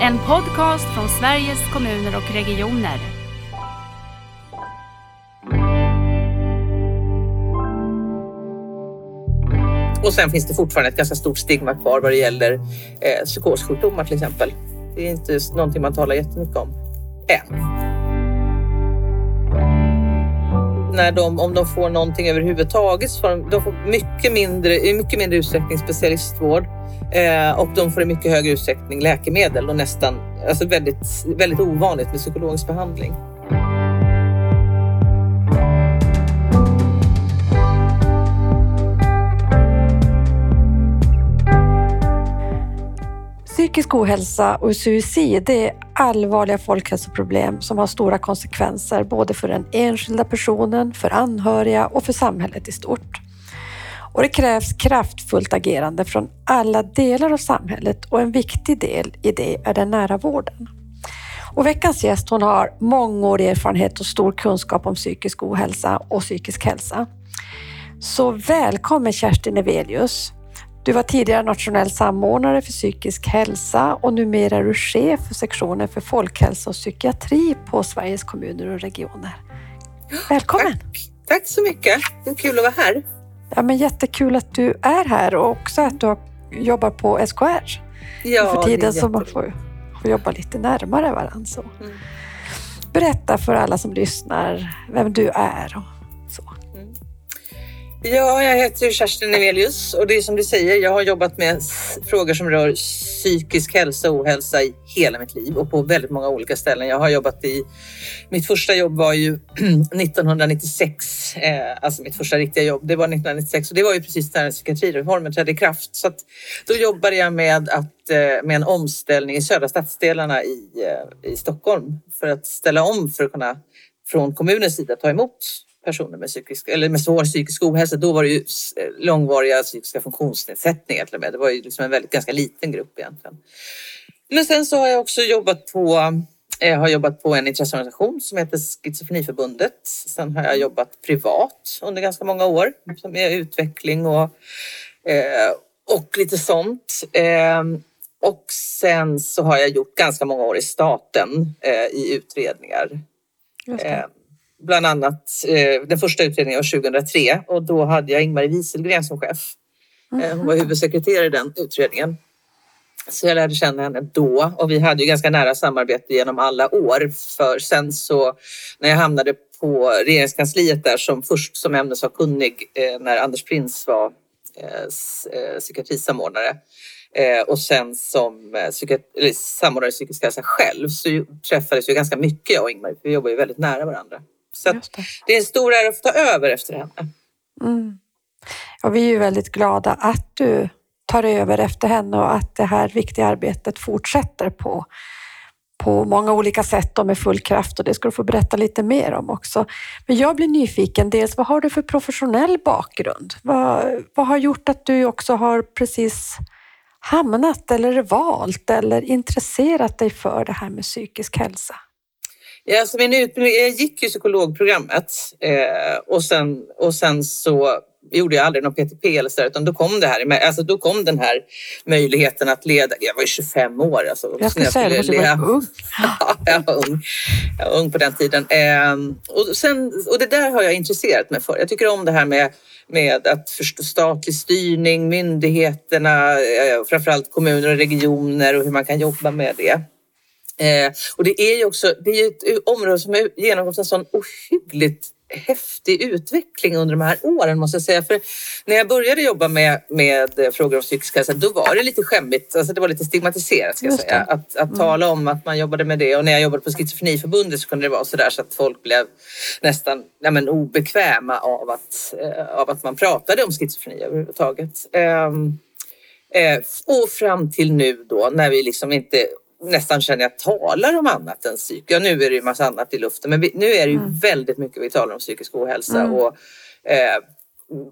En podcast från Sveriges kommuner och regioner. Och sen finns det fortfarande ett ganska stort stigma kvar vad det gäller eh, psykossjukdomar till exempel. Det är inte någonting man talar jättemycket om än. När de, om de får någonting överhuvudtaget så får de, de får mycket mindre, i mycket mindre utsträckning specialistvård eh, och de får i mycket högre utsträckning läkemedel och nästan, alltså väldigt, väldigt ovanligt med psykologisk behandling. Psykisk ohälsa och suicid är allvarliga folkhälsoproblem som har stora konsekvenser både för den enskilda personen, för anhöriga och för samhället i stort. Och det krävs kraftfullt agerande från alla delar av samhället och en viktig del i det är den nära vården. Och veckans gäst hon har mångårig erfarenhet och stor kunskap om psykisk ohälsa och psykisk hälsa. Så välkommen Kerstin Evelius. Du var tidigare nationell samordnare för psykisk hälsa och numera är du chef för sektionen för folkhälsa och psykiatri på Sveriges kommuner och regioner. Välkommen! Tack, Tack så mycket. Det är kul att vara här. Ja, men jättekul att du är här och också att du jobbar på SKR. Ja, för tiden så man får, får jobba lite närmare varandra. Mm. Berätta för alla som lyssnar vem du är och så. Ja, jag heter Kerstin Evelius och det är som du säger, jag har jobbat med frågor som rör psykisk hälsa och ohälsa i hela mitt liv och på väldigt många olika ställen. Jag har jobbat i, mitt första jobb var ju 1996, eh, alltså mitt första riktiga jobb, det var 1996 och det var ju precis när psykiatrireformen trädde i kraft. Så att då jobbade jag med, att, eh, med en omställning i södra stadsdelarna i, eh, i Stockholm för att ställa om för att kunna från kommunens sida ta emot personer med, psykisk, eller med svår psykisk ohälsa. Då var det ju s- långvariga psykiska funktionsnedsättningar till och med. Det var ju liksom en väldigt, ganska liten grupp egentligen. Men sen så har jag också jobbat på, eh, har jobbat på en intresseorganisation som heter Schizofreniförbundet. Sen har jag jobbat privat under ganska många år är utveckling och, eh, och lite sånt. Eh, och sen så har jag gjort ganska många år i staten eh, i utredningar. Bland annat eh, den första utredningen var 2003 och då hade jag Ingmarie Wieselgren som chef. Eh, hon var huvudsekreterare i den utredningen. Så jag lärde känna henne då och vi hade ju ganska nära samarbete genom alla år. För sen så när jag hamnade på regeringskansliet där som först som ämnesavkunnig eh, när Anders Prins var eh, eh, psykiatrisamordnare eh, och sen som eh, samordnare i psykisk hälsa själv så ju, träffades vi ganska mycket jag och Ingmarie. för Vi jobbar ju väldigt nära varandra. Så det är en stor ära att få ta över efter henne. Mm. Och vi är ju väldigt glada att du tar över efter henne och att det här viktiga arbetet fortsätter på, på många olika sätt och med full kraft och det ska du få berätta lite mer om också. Men jag blir nyfiken, dels vad har du för professionell bakgrund? Vad, vad har gjort att du också har precis hamnat eller valt eller intresserat dig för det här med psykisk hälsa? Ja, alltså min utbildning, jag gick ju psykologprogrammet eh, och, sen, och sen så gjorde jag aldrig någon PTP eller så där, utan då kom det här, alltså då kom den här möjligheten att leda. Jag var ju 25 år alltså. Jag ska säga, du måste leda- ung. Ja, jag var ung. Jag var ung på den tiden. Ehm, och, sen, och det där har jag intresserat mig för. Jag tycker om det här med, med att förstå statlig styrning, myndigheterna, eh, framförallt kommuner och regioner och hur man kan jobba med det. Eh, och det är ju också det är ett område som har genomgått en sån ohyggligt häftig utveckling under de här åren måste jag säga. För när jag började jobba med, med frågor om psykisk hälsa då var det lite skämmigt, alltså det var lite stigmatiserat ska jag säga. Att, att tala om att man jobbade med det och när jag jobbade på Schizofreniförbundet så kunde det vara sådär så att folk blev nästan ja, men, obekväma av att, eh, av att man pratade om schizofreni överhuvudtaget. Ehm, Eh, och fram till nu då när vi liksom inte nästan känner jag talar om annat än psyk. Ja, nu är det ju massa annat i luften, men vi, nu är det ju väldigt mycket vi talar om psykisk ohälsa Mm. och eh,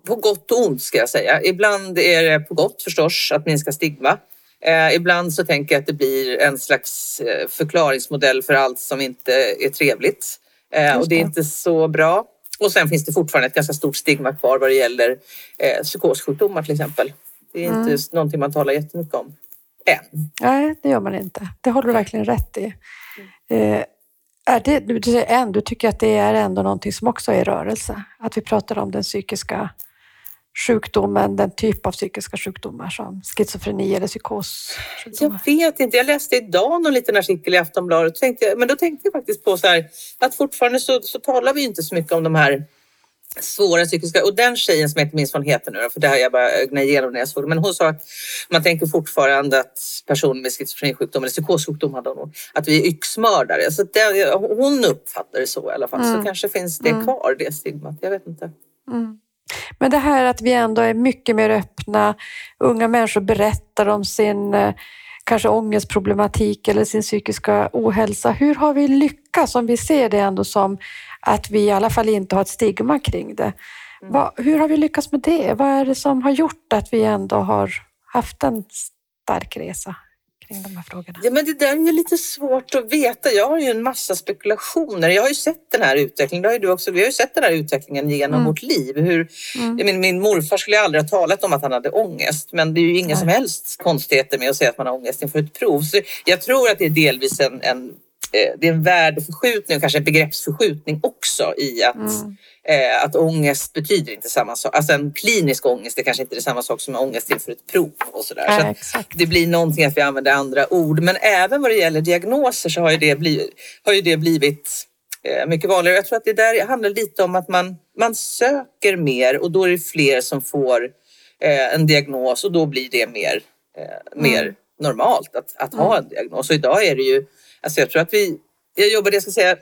på gott och ont ska jag säga. Ibland är det på gott förstås att minska stigma. Eh, ibland så tänker jag att det blir en slags eh, förklaringsmodell för allt som inte är trevligt. Eh, och det är inte så bra. Och sen finns det fortfarande ett ganska stort stigma kvar vad det gäller eh, psykossjukdomar till exempel. Det är inte Mm. någonting man talar jättemycket om än. Nej, det gör man inte. Det har du verkligen rätt i. Eh, är det, du säger än, du tycker att det är ändå någonting som också är i rörelse? Att vi pratar om den psykiska sjukdomen, den typ av psykiska sjukdomar som schizofreni eller psykos? Jag vet inte. Jag läste idag någon liten artikel i Aftonbladet. Tänkte men då tänkte jag faktiskt på så här, att fortfarande så, så talar vi inte så mycket om de här svåra psykiska... Och den tjejen som jag inte minns vad hon heter nu för det har jag bara ögnat igenom när jag såg det. Men hon sa att man tänker fortfarande att personer med schizofrenisjukdom eller psykossjukdom hade hon att vi är yxmördare. Så det, hon uppfattar det så i alla fall. Mm. Så kanske finns det mm. kvar, det stigmat. Jag vet inte. Mm. Men det här att vi ändå är mycket mer öppna. Unga människor berättar om sin eh, kanske ångestproblematik eller sin psykiska ohälsa. Hur har vi lyckats om vi ser det ändå som att vi i alla fall inte har ett stigma kring det? Mm. Vad, hur har vi lyckats med det? Vad är det som har gjort att vi ändå har haft en stark resa? Kring de här frågorna? Ja, men det där är lite svårt att veta. Jag har ju en massa spekulationer. Jag har ju sett den här utvecklingen. Det har ju du också. Vi har ju sett den här utvecklingen genom mm. vårt liv. Hur, mm. min, min morfar skulle aldrig ha talat om att han hade ångest, men det är ju inga Nej. som helst konstigheter med att säga att man har ångest inför ett prov. Så jag tror att det är delvis en, en det är en värdeförskjutning och kanske en begreppsförskjutning också i att, mm. eh, att ångest betyder inte samma sak. Alltså en klinisk ångest är kanske inte är samma sak som ångest inför ett prov och sådär. Så det blir någonting att vi använder andra ord. Men även vad det gäller diagnoser så har ju det blivit, har ju det blivit eh, mycket vanligare. Jag tror att det där handlar lite om att man, man söker mer och då är det fler som får eh, en diagnos och då blir det mer, eh, mer mm. normalt att, att ha mm. en diagnos. Och idag är det ju Alltså jag tror att vi, jag jobbade, jag ska säga,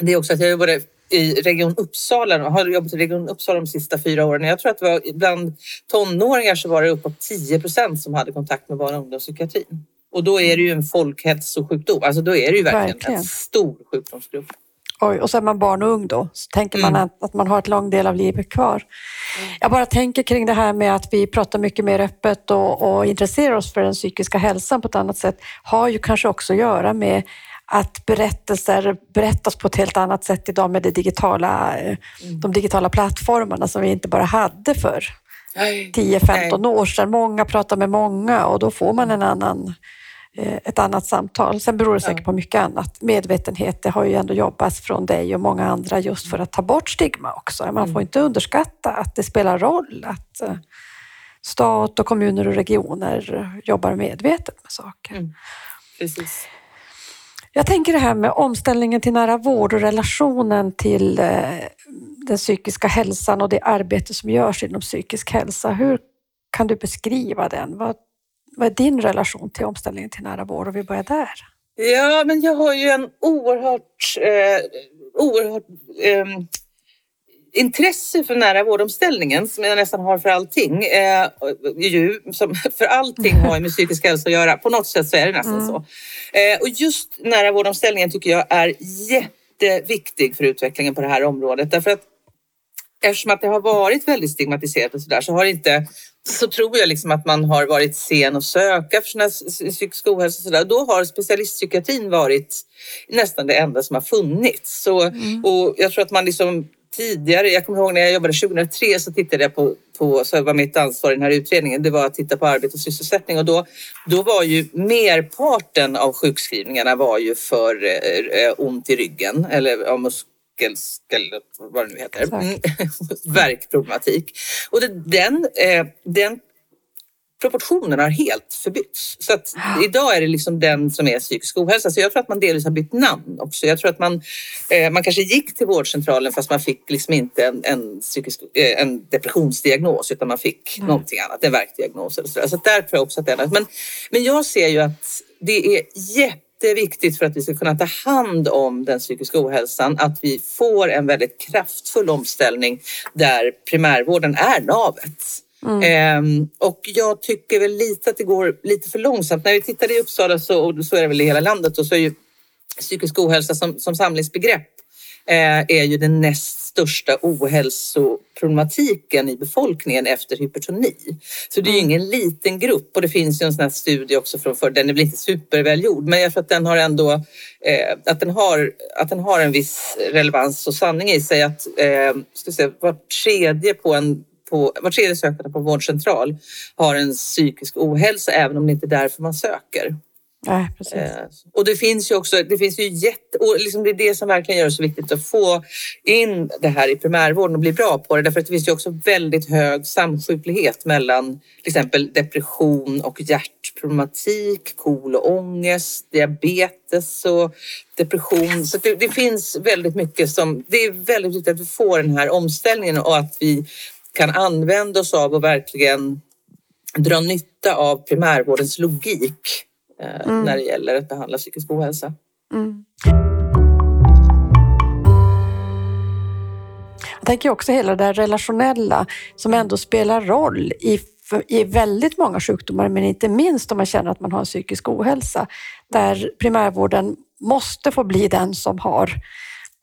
det är också att jag jobbade i Region Uppsala och har jobbat i Region Uppsala de sista fyra åren. Jag tror att det var bland tonåringar så var det uppåt 10 procent som hade kontakt med barn och ungdomspsykiatrin. Och då är det ju en folkhälsosjukdom. Alltså då är det ju verkligen, verkligen. en stor sjukdomsgrupp. Oj, och så är man barn och ung då, så tänker man mm. att, att, man har ett lång del av livet kvar. Jag bara tänker kring det här med att vi pratar mycket mer öppet och, och intresserar oss för den psykiska hälsan på ett annat sätt, har ju kanske också att göra med att berättelser berättas på ett helt annat sätt idag med det digitala, mm. de digitala plattformarna som vi inte bara hade för 10-15 år sedan. Många pratar med många och då får man en annan ett annat samtal. Sen beror det säkert på mycket annat. Medvetenhet, det har ju ändå jobbats från dig och många andra just för att ta bort stigma också. Man får mm. inte underskatta att det spelar roll att eh, stat och kommuner och regioner jobbar medvetet med saker. Mm. Precis. Jag tänker det här med omställningen till nära vård och relationen till eh, den psykiska hälsan och det arbete som görs inom psykisk hälsa. Hur kan du beskriva den? Vad vad är din relation till omställningen till nära vård? Och vi börjar där. Ja, men jag har ju en oerhört, eh, oerhört eh, intresse för nära vårdomställningen som jag nästan har för allting. Eh, ju, som, för allting har med psykisk hälsa att göra. På något sätt så är det nästan mm. så. Eh, och just nära vårdomställningen tycker jag är jätteviktig för utvecklingen på det här området. Därför att eftersom att det har varit väldigt stigmatiserat och sådär så har inte så tror jag liksom att man har varit sen att söka för sina psykisk ohälsa. Och så där. Då har specialistpsykiatrin varit nästan det enda som har funnits. Så, mm. och jag tror att man liksom tidigare, jag kommer ihåg när jag jobbade 2003 så tittade jag på, på så var mitt ansvar i den här utredningen, det var att titta på arbete och sysselsättning och då, då var ju merparten av sjukskrivningarna var ju för eh, ont i ryggen eller ja, muskel, vad det nu heter, mm. värkproblematik. Och det, den, eh, den proportionen har helt förbytts. Så att idag är det liksom den som är psykisk ohälsa. Så jag tror att man delvis har bytt namn också. Jag tror att man, eh, man kanske gick till vårdcentralen fast man fick liksom inte en, en, psykisk, eh, en depressionsdiagnos utan man fick mm. någonting annat, en värkdiagnos eller sådär. Så där tror jag också att det är. Men, men jag ser ju att det är jätte jätteviktigt för att vi ska kunna ta hand om den psykiska ohälsan att vi får en väldigt kraftfull omställning där primärvården är navet. Mm. Ehm, och jag tycker väl lite att det går lite för långsamt. När vi tittar i Uppsala så, och så är det väl i hela landet och så är ju psykisk ohälsa som, som samlingsbegrepp eh, är ju den näst största ohälsoproblematiken i befolkningen efter hypertoni. Så det är ju mm. ingen liten grupp och det finns ju en sån här studie också från förr. Den är väl inte supervälgjord men jag tror att den har ändå eh, att, den har, att den har en viss relevans och sanning i sig att eh, ska säga, var tredje på en på, var tredje sökande på vårdcentral har en psykisk ohälsa även om det inte är därför man söker. Nej, precis. Eh, och det finns ju också, det finns ju jätte, och liksom det är det som verkligen gör det så viktigt att få in det här i primärvården och bli bra på det. Därför att det finns ju också väldigt hög samsjuklighet mellan till exempel depression och hjärtproblematik, KOL och ångest, diabetes och depression. Så det, det finns väldigt mycket som, det är väldigt viktigt att vi får den här omställningen och att vi kan använda oss av och verkligen dra nytta av primärvårdens logik eh, Mm. när det gäller att behandla psykisk ohälsa. Mm. Jag tänker också hela det här relationella som ändå spelar roll i, i väldigt många sjukdomar, men inte minst om man känner att man har en psykisk ohälsa. Där primärvården måste få bli den som har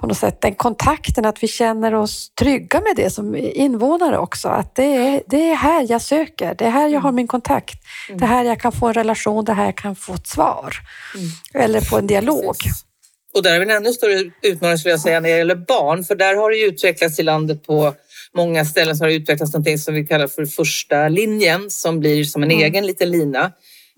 på något sätt den kontakten, att vi känner oss trygga med det som invånare också. Att det är, det är här jag söker, det är här jag har min kontakt. Det är här jag kan få en relation, det är här jag kan få ett svar. Eller få en dialog. Precis. Och där är en ännu större utmaning skulle jag säga när det gäller barn. För där har det ju utvecklats i landet på många ställen så har det utvecklats någonting som vi kallar för första linjen som blir som en Mm. egen liten lina.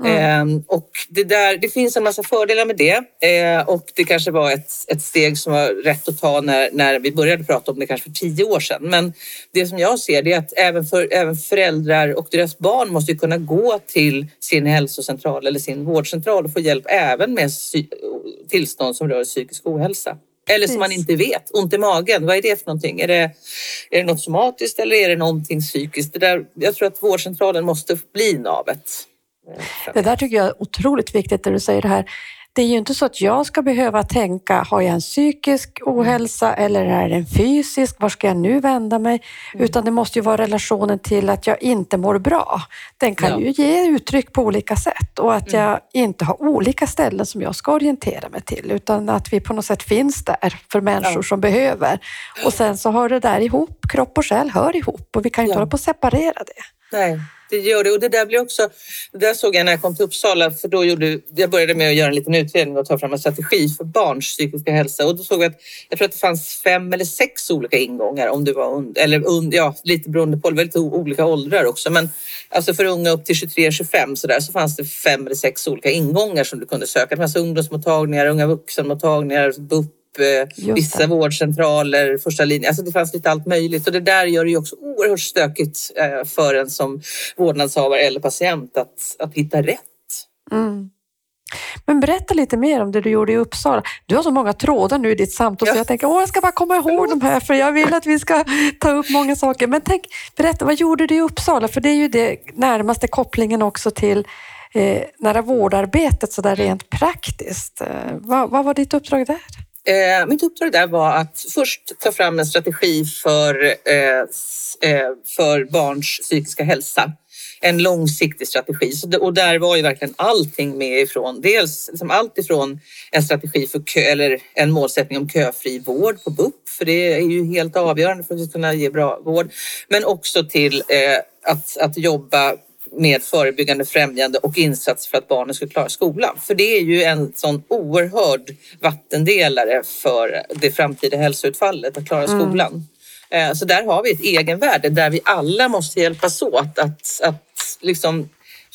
Mm. Ehm, och det, där, det finns en massa fördelar med det eh, och det kanske var ett, ett steg som var rätt att ta när, när vi började prata om det kanske för tio år sedan. Men det som jag ser det är att även, för, även föräldrar och deras barn måste kunna gå till sin hälsocentral eller sin vårdcentral och få hjälp även med tillstånd som rör psykisk ohälsa. Eller som man inte vet. Ont i magen, vad är det för någonting? Är det, är det något somatiskt eller är det någonting psykiskt? Det där, jag tror att vårdcentralen måste bli navet. Det där tycker jag är otroligt viktigt när du säger det här. Det är ju inte så att jag ska behöva tänka, har jag en psykisk ohälsa eller är det en fysisk? Var ska jag nu vända mig? Utan det måste ju vara relationen till att jag inte mår bra. Den kan Ja. ju ge uttryck på olika sätt och att jag inte har olika ställen som jag ska orientera mig till utan att vi på något sätt finns där för människor Ja. som behöver. Och sen så hör det där ihop, kropp och själ hör ihop och vi kan ju inte Ja. hålla på att separera det. Nej, det gör det. Och det där blir också... Det där såg jag när jag kom till Uppsala, för då gjorde... Jag började med att göra en liten utredning och ta fram en strategi för barns psykiska hälsa. Och då såg jag att jag tror att det fanns fem eller sex olika ingångar om du var und, eller und, ja, lite beroende på, det var lite olika åldrar också. Men alltså för unga upp till 23-25 så där så fanns det fem eller sex olika ingångar som du kunde söka. Det fanns ungdomsmottagningar, unga vuxenmottagningar, BUP, vissa det. vårdcentraler, första linjen. Alltså det fanns lite allt möjligt och det där gör det ju också oerhört stökigt eh, för en som vårdnadshavare eller patient att, att hitta rätt. Mm. Men berätta lite mer om det du gjorde i Uppsala. Du har så många trådar nu i ditt samtal så Ja. jag tänker åh, jag ska bara komma ihåg de här för jag vill att vi ska ta upp många saker. Men tänk, berätta, vad gjorde du i Uppsala? För det är ju det närmaste kopplingen också till eh, nära vårdarbetet så där rent praktiskt. Eh, vad, vad var ditt uppdrag där? Eh, mitt uppdrag där var att först ta fram en strategi för, eh, eh, för barns psykiska hälsa. En långsiktig strategi. Så det, och där var ju verkligen allting med ifrån. Dels liksom allt ifrån en strategi för kö, eller en målsättning om köfri vård på BUP, för det är ju helt avgörande för att vi ska kunna ge bra vård. Men också till eh, att, att jobba med förebyggande främjande och insats för att barnen ska klara skolan. För det är ju en sån oerhörd vattendelare för det framtida hälsoutfallet att klara Mm. skolan. Eh, Så där har vi ett egenvärde där vi alla måste hjälpas åt att, att liksom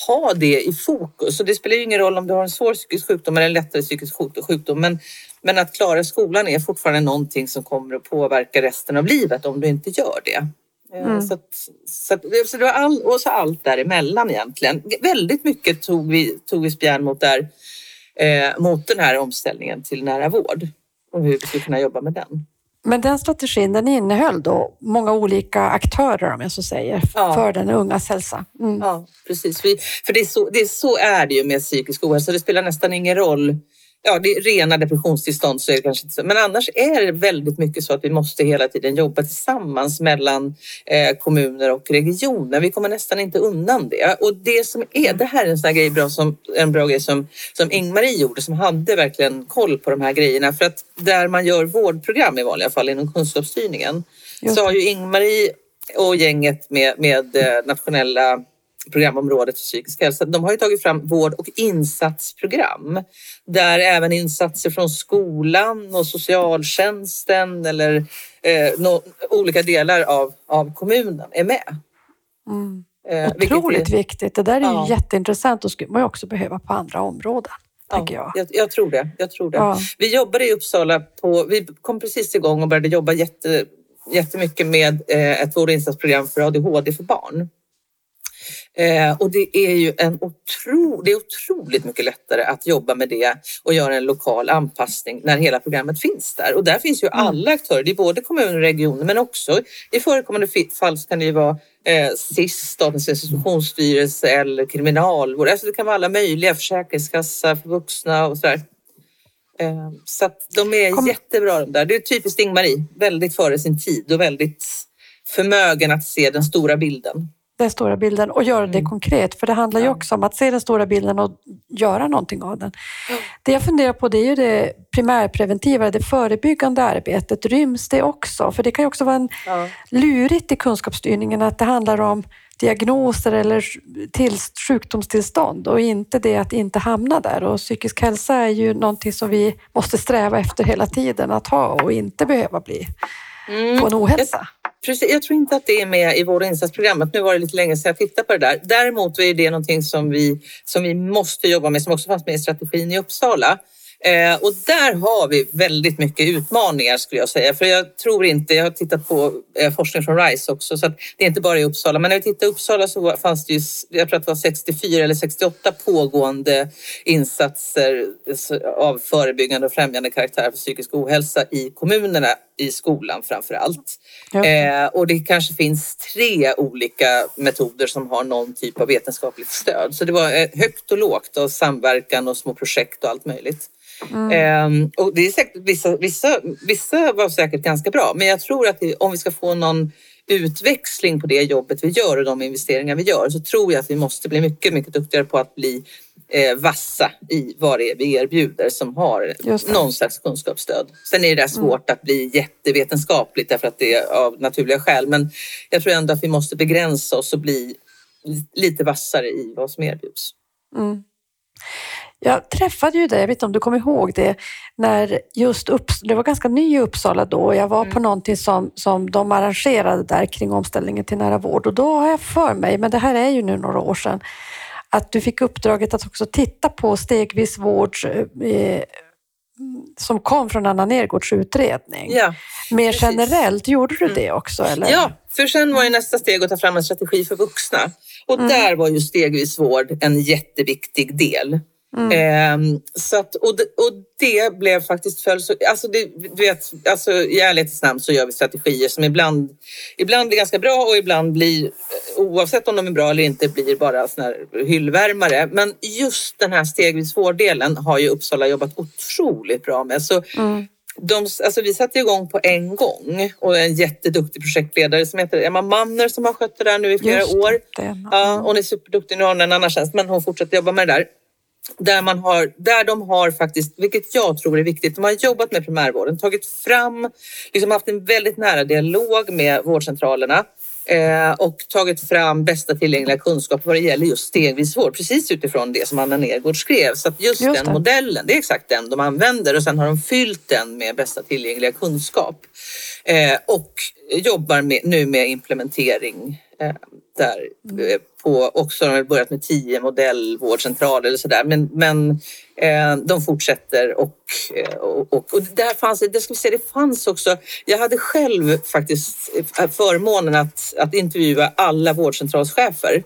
ha det i fokus. Och det spelar ju ingen roll om du har en svår psykisk sjukdom eller en lättare psykisk sjuk- sjukdom. Men, men att klara skolan är fortfarande någonting som kommer att påverka resten av livet om du inte gör det. Eh, Mm. Så, att, så, att, så det var all, och så allt däremellan egentligen. Väldigt mycket tog vi, tog vi spjärn mot där, eh, mot den här omställningen till nära vård och hur vi skulle kunna jobba med den. Men den strategin den innehöll då många olika aktörer om jag så säger Ja. för den ungas hälsa. Mm. Ja, precis. För det är, så, det är så är det ju med psykisk ohälsa. Det spelar nästan ingen roll. Ja, det är rena depressionstillstånd så är det kanske inte så. Men annars är det väldigt mycket så att vi måste hela tiden jobba tillsammans mellan eh, kommuner och regioner. Vi kommer nästan inte undan det. Och det som är, det här är en sån grej bra som, en bra grej som, som Ingmarie gjorde som hade verkligen koll på de här grejerna. För att där man gör vårdprogram i vanliga fall inom kunskapsstyrningen så har ju Ingmarie och gänget med, med eh, nationella programområdet för psykisk hälsa. De har ju tagit fram vård och insatsprogram där även insatser från skolan och socialtjänsten eller eh, no, olika delar av, av kommunen är med. Mm. Eh, Otroligt är, viktigt. Det där är ja. jätteintressant och skulle man också behöva på andra områden. Ja, jag. Jag, jag. tror det. Jag tror det. Ja. Vi jobbade i Uppsala på, vi kom precis igång och började jobba jätte, jättemycket med eh, ett vård och insatsprogram för ADHD för barn. Eh, och det är ju en otro, det är otroligt mycket lättare att jobba med det och göra en lokal anpassning när hela programmet finns där. Och där finns ju mm. alla aktörer, det är både kommuner och regioner men också i förekommande fall så kan det ju vara eh, SIS, Statens institutionsstyrelse eller kriminalvård. Alltså det kan vara alla möjliga, Försäkringskassa för vuxna och sådär. Eh, så att de är Kom. jättebra de där. Det är typiskt Ingmarie, väldigt före sin tid och väldigt förmögen att se den stora bilden den stora bilden och göra det mm. konkret. För det handlar ju också om att se den stora bilden och göra någonting av den. Mm. Det jag funderar på det är ju det primärpreventiva, det förebyggande arbetet. Ryms det också? För det kan ju också vara en ja. lurigt i kunskapsstyrningen att det handlar om diagnoser eller till, sjukdomstillstånd och inte det att inte hamna där. Och psykisk hälsa är ju någonting som vi måste sträva efter hela tiden att ha och inte behöva bli mm. på en ohälsa. Precis, jag tror inte att det är med i vård och insatsprogrammet. Nu var det lite länge sedan jag tittade på det där. Däremot är det någonting som vi, som vi måste jobba med, som också fanns med i strategin i Uppsala. Eh, och där har vi väldigt mycket utmaningar skulle jag säga. För jag tror inte, jag har tittat på eh, forskning från RISE också, så det är inte bara i Uppsala. Men när vi tittade i Uppsala så fanns det ju, jag tror att det var 64 eller 68 pågående insatser av förebyggande och främjande karaktär för psykisk ohälsa i kommunerna, i skolan framför allt. Eh, och det kanske finns tre olika metoder som har någon typ av vetenskapligt stöd. Så det var eh, högt och lågt och samverkan och små projekt och allt möjligt. Mm. Um, och det är säkert, vissa, vissa, vissa var säkert ganska bra, men jag tror att det, om vi ska få någon utväxling på det jobbet vi gör och de investeringar vi gör så tror jag att vi måste bli mycket, mycket duktigare på att bli eh, vassa i vad det är vi erbjuder som har någon slags kunskapsstöd. Sen är det där mm. svårt mm. att bli jättevetenskapligt därför att det är av naturliga skäl, men jag tror ändå att vi måste begränsa oss och bli lite vassare i vad som erbjuds. Mm. Jag träffade ju dig, jag vet inte om du kommer ihåg det, när just Upps det var ganska ny i Uppsala då och jag var mm. på någonting som, som de arrangerade där kring omställningen till nära vård och då har jag för mig, men det här är ju nu några år sedan, att du fick uppdraget att också titta på stegvis vård eh, som kom från Anna Nergårds utredning. Ja, Mer precis. generellt, gjorde du mm. det också? Eller? Ja, för sen var ju nästa steg att ta fram en strategi för vuxna. Och mm. där var ju stegvis vård en jätteviktig del. Mm. Eh, så att, och, det, och det blev faktiskt följd... Alltså, det, du vet, alltså, I ärlighetens namn så gör vi strategier som ibland, ibland blir ganska bra och ibland blir, oavsett om de är bra eller inte, blir bara såna här hyllvärmare. Men just den här stegvis vårddelen har ju Uppsala jobbat otroligt bra med. Så mm. De, alltså vi satte igång på en gång och en jätteduktig projektledare som heter Emma Manner som har skött det där nu i flera år. Ja, hon är superduktig, nu har hon en annan tjänst men hon fortsätter jobba med det där där, man har, där de har faktiskt, vilket jag tror är viktigt, de har jobbat med primärvården, tagit fram, liksom haft en väldigt nära dialog med vårdcentralerna eh, och tagit fram bästa tillgängliga kunskap vad det gäller just stegvis vård, precis utifrån det som Anna Nergård skrev. Så att just, just den modellen, det är exakt den de använder och sen har de fyllt den med bästa tillgängliga kunskap eh, och jobbar med, nu med implementering Eh, där mm. på också, de har börjat med tio modellvårdcentraler eller sådär men, men eh, de fortsätter och, eh, och, och, och där fanns, det ska vi säga, det fanns också, jag hade själv faktiskt förmånen att, att intervjua alla vårdcentralschefer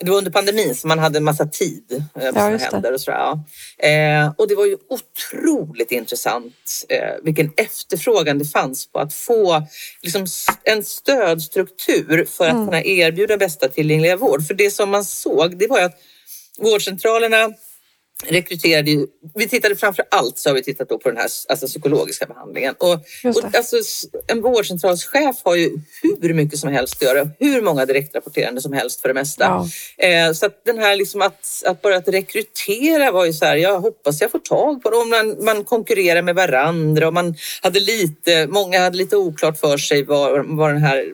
det var under pandemin så man hade en massa tid eh, på ja, sina händer och sådär. Ja. Eh, och det var ju otroligt intressant eh, vilken efterfrågan det fanns på att få liksom, en stödstruktur för att mm. kunna erbjuda bästa tillgängliga vård. För det som man såg det var ju att vårdcentralerna rekryterade ju, vi tittade framför allt så har vi tittat på den här alltså, psykologiska behandlingen. Och, och alltså, en vårdcentralschef har ju hur mycket som helst att göra, hur många direktrapporterande som helst för det mesta. Ja. Eh, så att den här liksom att, att bara att rekrytera var ju så här, jag hoppas jag får tag på dem. Man, man konkurrerar med varandra och man hade lite, många hade lite oklart för sig vad, vad den här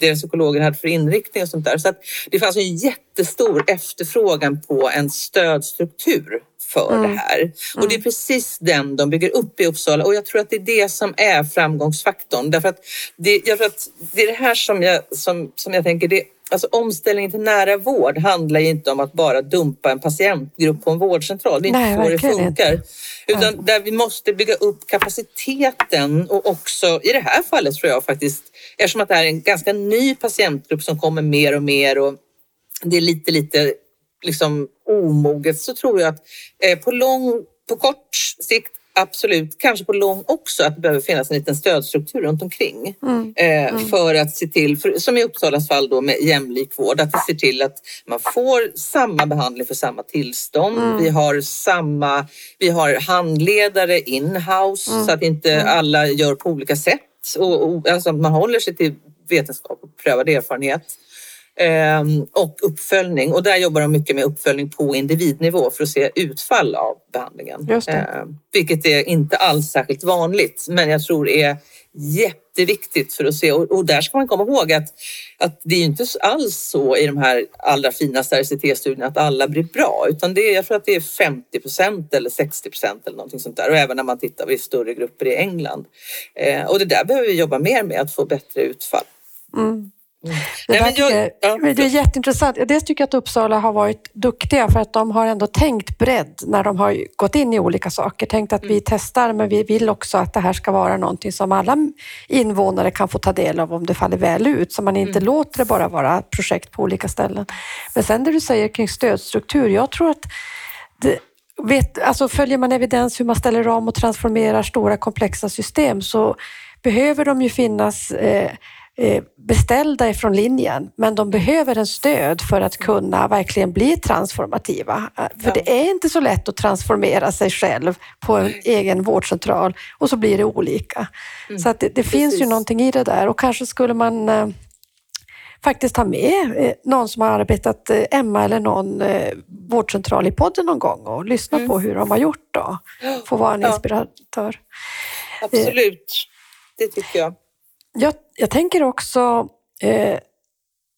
deras psykologer hade för inriktning och sånt där. Så att det fanns en jättestor efterfrågan på en stödstruktur för mm. det här. Och det är precis den de bygger upp i Uppsala och jag tror att det är det som är framgångsfaktorn. Därför att det, jag tror att det är det här som jag, som, som jag tänker, det, Alltså omställningen till nära vård handlar ju inte om att bara dumpa en patientgrupp på en vårdcentral. Det är inte Nej, så det funkar. Inte. Utan ja. där vi måste bygga upp kapaciteten och också i det här fallet tror jag faktiskt, eftersom att det här är en ganska ny patientgrupp som kommer mer och mer och det är lite, lite liksom omoget så tror jag att eh, på lång, på kort sikt Absolut, kanske på lång också att det behöver finnas en liten stödstruktur runt omkring. Mm. Eh, mm. För att se till, för, som i Uppsalas fall då med jämlik vård, att vi ser till att man får samma behandling för samma tillstånd. Mm. Vi har samma, vi har handledare in-house mm. så att inte mm. alla gör på olika sätt. Och, och, alltså man håller sig till vetenskap och prövad erfarenhet. Ehm, och uppföljning. Och där jobbar de mycket med uppföljning på individnivå för att se utfall av behandlingen. Ehm, vilket är inte alls särskilt vanligt, men jag tror är jätteviktigt för att se. Och, där ska man komma ihåg att, att det är inte alls så i de här allra finaste RCT-studierna att alla blir bra, utan det är, jag tror att det är 50 procent eller 60 procent eller någonting sånt där. Och även när man tittar i större grupper i England. Ehm, och det där behöver vi jobba mer med, att få bättre utfall. Mm. Det, Nej, jag, tycker, ja. det är jätteintressant. Dels tycker jag att Uppsala har varit duktiga för att de har ändå tänkt bredd när de har gått in i olika saker. Tänkt att mm. vi testar men vi vill också att det här ska vara någonting som alla invånare kan få ta del av om det faller väl ut. Så man inte mm. låter det bara vara projekt på olika ställen. Men sen det du säger kring stödstruktur. Jag tror att det, vet, alltså följer man evidens hur man ställer om och transformerar stora komplexa system så behöver de ju finnas Eh, beställda ifrån linjen, men de behöver en stöd för att kunna verkligen bli transformativa. Eh, för ja. det är inte så lätt att transformera sig själv på en egen vårdcentral och så blir det olika. Mm. Så det, det finns ju någonting i det där och kanske skulle man eh, faktiskt ha med eh, någon som har arbetat, eh, Emma eller någon eh, vårdcentral i podden någon gång och lyssna mm. på hur de har gjort då. Få vara en inspiratör. Absolut, det tycker jag. Jag, jag tänker också, eh,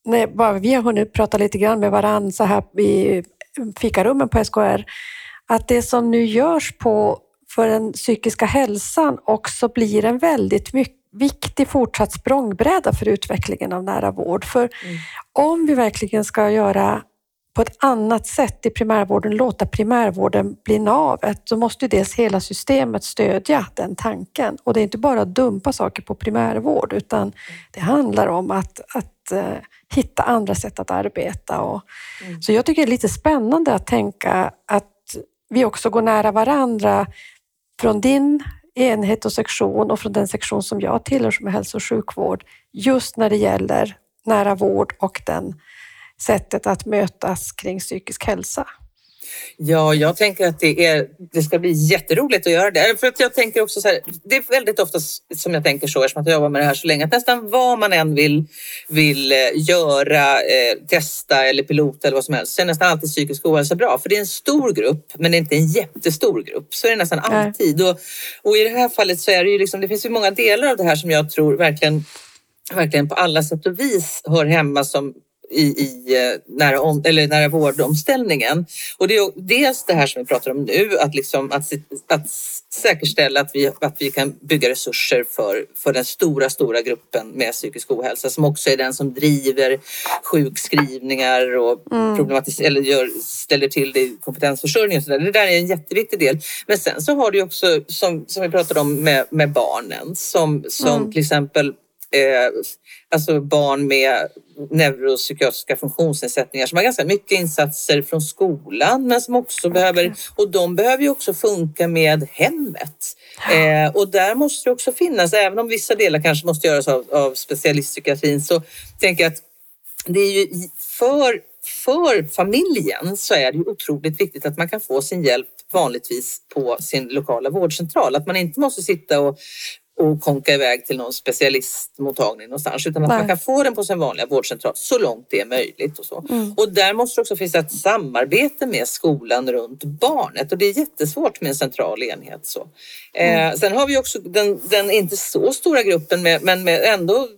när bara vi har hunnit prata lite grann med varandra så här i fikarummen på SKR, att det som nu görs på, för den psykiska hälsan också blir en väldigt mycket viktig fortsatt språngbräda för utvecklingen av nära vård. För mm. om vi verkligen ska göra på ett annat sätt i primärvården, låta primärvården bli navet, så måste dels hela systemet stödja den tanken. Och det är inte bara att dumpa saker på primärvård, utan det handlar om att, att uh, hitta andra sätt att arbeta. Och, mm. Så jag tycker det är lite spännande att tänka att vi också går nära varandra från din enhet och sektion och från den sektion som jag tillhör som är hälso och sjukvård, just när det gäller nära vård och den sättet att mötas kring psykisk hälsa? Ja, jag tänker att det, är, det ska bli jätteroligt att göra det. För att jag tänker också så här, det är väldigt ofta som jag tänker så eftersom jag jobbar med det här så länge, att nästan vad man än vill, vill eh, göra, eh, testa eller pilota eller vad som helst, så är nästan alltid psykisk ohälsa bra. För det är en stor grupp, men det är inte en jättestor grupp. Så är det nästan alltid. Och, och, i det här fallet så är det ju liksom, det finns ju många delar av det här som jag tror verkligen verkligen på alla sätt och vis hör hemma som i, i eh, nära, om, eller nära vårdomställningen. Och det är dels det här som vi pratar om nu, att, liksom, att, att säkerställa att vi, att vi kan bygga resurser för, för den stora, stora gruppen med psykisk ohälsa som också är den som driver sjukskrivningar och mm. problematis- eller gör, ställer till det i kompetensförsörjning och så där. Det där är en jätteviktig del. Men sen så har du också, som, som vi pratade om med, med barnen, som, som mm. till exempel eh, alltså barn med neuropsykiatriska funktionsnedsättningar som har ganska mycket insatser från skolan men som också behöver, och de behöver ju också funka med hemmet. Eh, och där måste det också finnas, även om vissa delar kanske måste göras av, av specialistpsykiatrin, så tänker jag att det är ju för, för familjen så är det ju otroligt viktigt att man kan få sin hjälp vanligtvis på sin lokala vårdcentral. Att man inte måste sitta och och konka iväg till någon specialistmottagning någonstans utan att Nej. man kan få den på sin vanliga vårdcentral så långt det är möjligt. Och, så. Mm. och där måste det också finnas ett samarbete med skolan runt barnet och det är jättesvårt med en central enhet. Så. Eh, mm. Eh, sen har vi också den, den, inte så stora gruppen med, men med ändå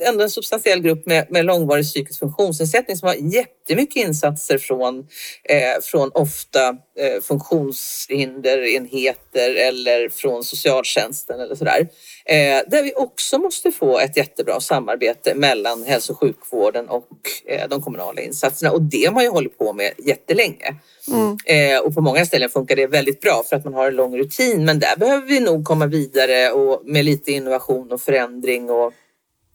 ändå en substantiell grupp med, med långvarig psykisk funktionsnedsättning som har jättemycket insatser från, eh, från ofta eh, funktionshinderenheter eller från socialtjänsten eller sådär. Eh, där vi också måste få ett jättebra samarbete mellan hälso och sjukvården och eh, de kommunala insatserna och det har man ju hållit på med jättelänge. Mm. Eh, och på många ställen funkar det väldigt bra för att man har en lång rutin men där behöver vi nog komma vidare och med lite innovation och förändring och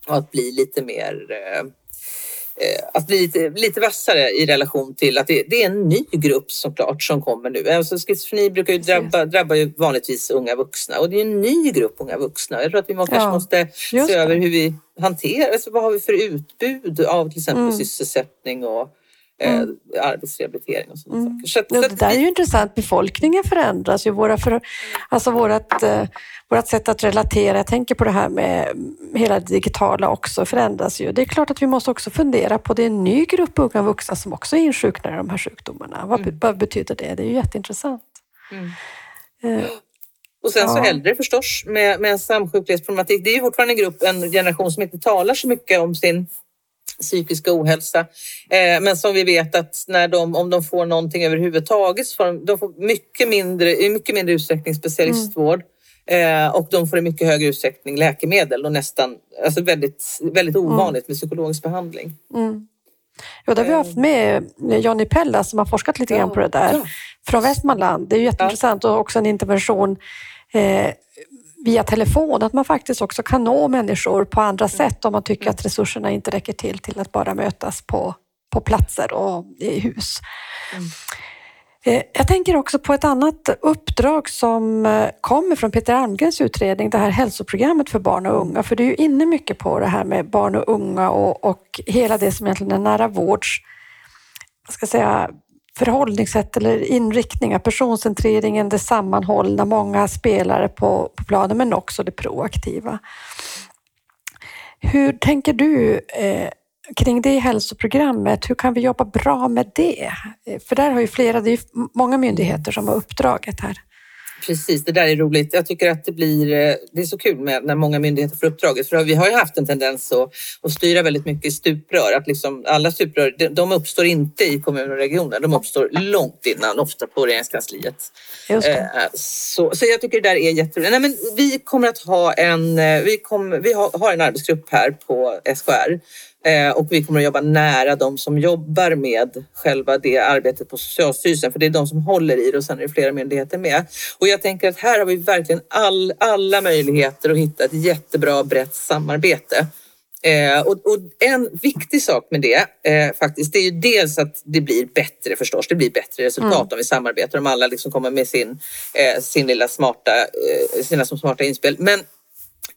och att bli lite mer eh, eh, att bli lite, lite vassare i relation till att det, det, är en ny grupp såklart som kommer nu. Alltså schizofreni brukar ju drabba, drabba ju vanligtvis unga vuxna och det är en ny grupp unga vuxna. Jag tror att vi kanske ja, måste se över hur vi hanterar, alltså vad har vi för utbud av till exempel mm. sysselsättning och Eh, mm. arbetsrehabilitering och sådana mm. saker. Så, ja, det där är ju intressant. Befolkningen förändras ju. Våra för, alltså vårat, eh, vårat sätt att relatera, jag tänker på det här med hela det digitala också, förändras ju. Det är klart att vi måste också fundera på, det är en ny grupp unga vuxna som också insjuknar i de här sjukdomarna. Vad, mm. vad betyder det? Det är ju jätteintressant. Mm. Eh, och sen ja. så äldre förstås med, med samsjuklighetsproblematik. Det är ju fortfarande en grupp, en generation som inte talar så mycket om sin psykiska ohälsa. Eh, men som vi vet att när de, om de får någonting överhuvudtaget så får de, de får mycket mindre, i mycket mindre utsträckning specialistvård. Mm. Eh, och de får i mycket högre utsträckning läkemedel och nästan, alltså väldigt, väldigt mm. ovanligt med psykologisk behandling. Mm. Ja, där har vi haft med Johnny Pella som har forskat lite ja. grann på det där ja. från Västmanland. Det är jätteintressant ja. och också en intervention eh, via telefon, att man faktiskt också kan nå människor på andra sätt om man tycker att resurserna inte räcker till till att bara mötas på, på platser och i hus. Mm. Eh, jag tänker också på ett annat uppdrag som eh, kommer från Peter Almgrens utredning, det här hälsoprogrammet för barn och unga. För det är ju inne mycket på det här med barn och unga och, och hela det som egentligen är nära vårds ska säga, förhållningssätt eller inriktningar, personcentreringen, det sammanhållna, många spelare på, på planen men också det proaktiva. Hur tänker du eh, kring det hälsoprogrammet? Hur kan vi jobba bra med det? Eh, för där har ju flera, det är många myndigheter som har uppdraget här. Precis, det där är roligt. Jag tycker att det blir eh, det är så kul med när många myndigheter får uppdraget. För vi har ju haft en tendens att, att styra väldigt mycket i stuprör. Att liksom alla stuprör, de uppstår inte i kommuner och regioner. De uppstår långt innan, ofta på regeringskansliet. Just det. Eh, så, så jag tycker det där är jätteroligt. Nej, men vi kommer att ha en, eh, vi, kommer, vi har, har en arbetsgrupp här på SKR och vi kommer att jobba nära de som jobbar med själva det arbetet på Socialstyrelsen för det är de som håller i det och sen är det flera myndigheter med. Och jag tänker att här har vi verkligen all, alla möjligheter att hitta ett jättebra brett samarbete. Eh, och, och, en viktig sak med det eh, faktiskt, det är ju dels att det blir bättre förstås. Det blir bättre resultat mm. om vi samarbetar, om alla liksom kommer med sin, eh, sin lilla smarta, eh, sina som smarta inspel. Men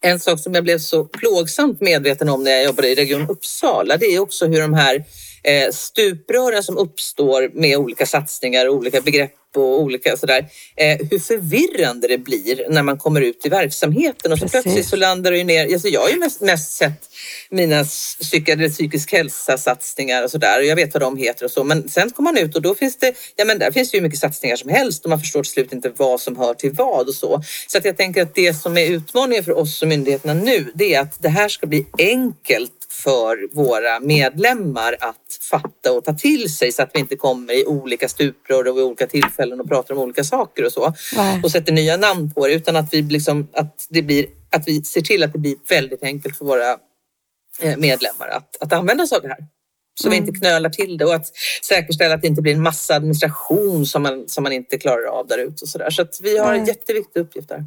en sak som jag blev så plågsamt medveten om när jag jobbade i Region Uppsala, det är också hur de här eh, stuprören som uppstår med olika satsningar och olika begrepp och olika sådär, eh, hur förvirrande det blir när man kommer ut i verksamheten och så Precis. plötsligt så landar det ju ner, alltså jag har ju mest, mest sett mina psykade, psykisk hälsa-satsningar och sådär och jag vet vad de heter och så men sen kommer man ut och då finns det, ja men där finns det ju mycket satsningar som helst och man förstår till slut inte vad som hör till vad och så. Så att jag tänker att det som är utmaningen för oss och myndigheterna nu det är att det här ska bli enkelt för våra medlemmar att fatta och ta till sig så att vi inte kommer i olika stuprör och vid olika tillfällen och pratar om olika saker och så Nej. och sätter nya namn på det utan att vi, liksom, att det blir, att vi ser till att det blir väldigt enkelt för våra eh, medlemmar att, att använda sig av det här. Så mm. vi inte knölar till det och att säkerställa att det inte blir en massa administration som man, som man inte klarar av där ute. Så, där. så att vi har en jätteviktig uppgift där.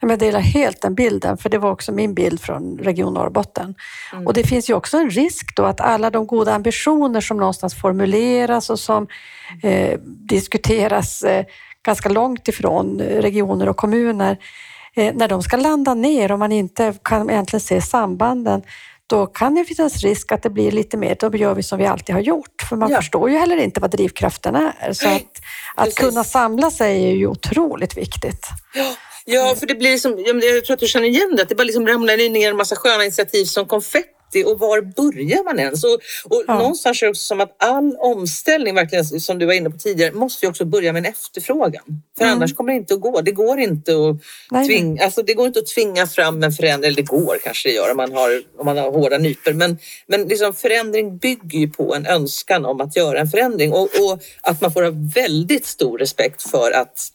Jag delar helt den bilden, för det var också min bild från Region Norrbotten. Mm. Och det finns ju också en risk då att alla de goda ambitioner som någonstans formuleras och som eh, diskuteras eh, ganska långt ifrån regioner och kommuner, eh, när de ska landa ner och man inte kan egentligen se sambanden, då kan det finnas risk att det blir lite mer, då gör vi som vi alltid har gjort. För man ja. förstår ju heller inte vad drivkraften är. Så att, att kunna samla sig är ju otroligt viktigt. Ja. Ja, för det blir som, jag tror att du känner igen det, att det bara liksom ramlar ner en massa sköna initiativ som konfetti och var börjar man ens? Och, och Ja. någonstans är det också som att all omställning, verkligen som du var inne på tidigare, måste ju också börja med en efterfrågan. För Mm. annars kommer det inte att gå. Det går inte att Nej, tvinga, alltså det går inte att tvinga fram en förändring, eller det går kanske det gör om man har, om man har hårda nypor. Men, men liksom förändring bygger ju på en önskan om att göra en förändring och, och att man får ha väldigt stor respekt för att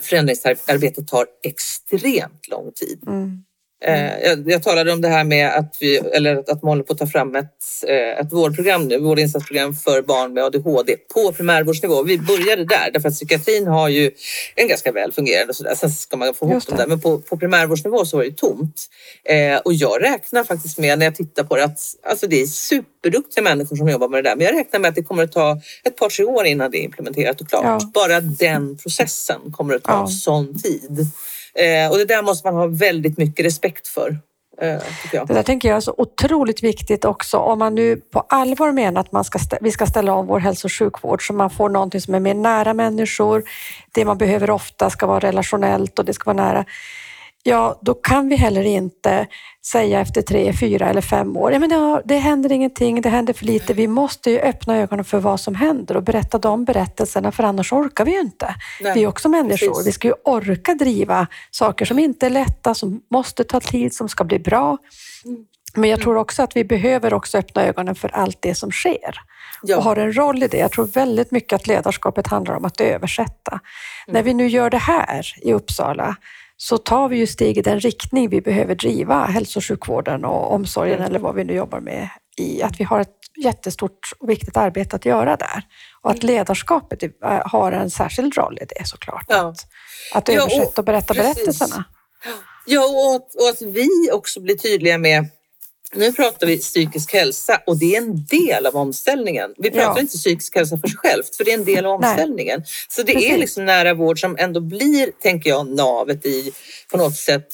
förändringsarbetet tar extremt lång tid. Mm. Eh, Jag, jag talade om det här med att vi, eller att man håller på att ta fram ett, eh, ett vårdprogram nu, vårdinsatsprogram för barn med ADHD på primärvårdsnivå. Vi började där därför att psykiatrin har ju en ganska väl fungerande och sådär. Sen ska man få ihop dem där. Men på, på primärvårdsnivå så var det ju tomt. Eh, och jag räknar faktiskt med när jag tittar på det att alltså det är superduktiga människor som jobbar med det där. Men jag räknar med att det kommer att ta ett par, tre år innan det är implementerat och klart. Ja. Bara den processen kommer att ta Ja. sån tid. Eh, och det där måste man ha väldigt mycket respekt för. Eh, jag. Det där tänker jag är så otroligt viktigt också om man nu på allvar menar att man ska, vi ska ställa om vår hälso och sjukvård så man får någonting som är mer nära människor. Det man behöver ofta ska vara relationellt och det ska vara nära. Ja, då kan vi heller inte säga efter tre, fyra eller fem år, ja, men det, har, det händer ingenting, det händer för lite. Vi måste ju öppna ögonen för vad som händer och berätta de berättelserna för annars orkar vi ju inte. Nej, vi är också människor. precis. Vi ska ju orka driva saker som inte är lätta, som måste ta tid, som ska bli bra. Mm. Men jag tror också att vi behöver också öppna ögonen för allt det som sker Ja. och har en roll i det. Jag tror väldigt mycket att ledarskapet handlar om att översätta. Mm. När vi nu gör det här i Uppsala så tar vi ju steg i den riktning vi behöver driva hälso och sjukvården och omsorgen eller vad vi nu jobbar med i. Att vi har ett jättestort och viktigt arbete att göra där. Och att ledarskapet eh, har en särskild roll i det såklart. Ja. Att, att översätta och berätta precis. berättelserna. Ja, och att, och att vi också blir tydliga med nu pratar vi psykisk hälsa och det är en del av omställningen. Vi pratar Ja. inte psykisk hälsa för sig självt, för det är en del av Nej. omställningen. Så det är Precis. liksom nära vård som ändå blir, tänker jag, navet i på något sätt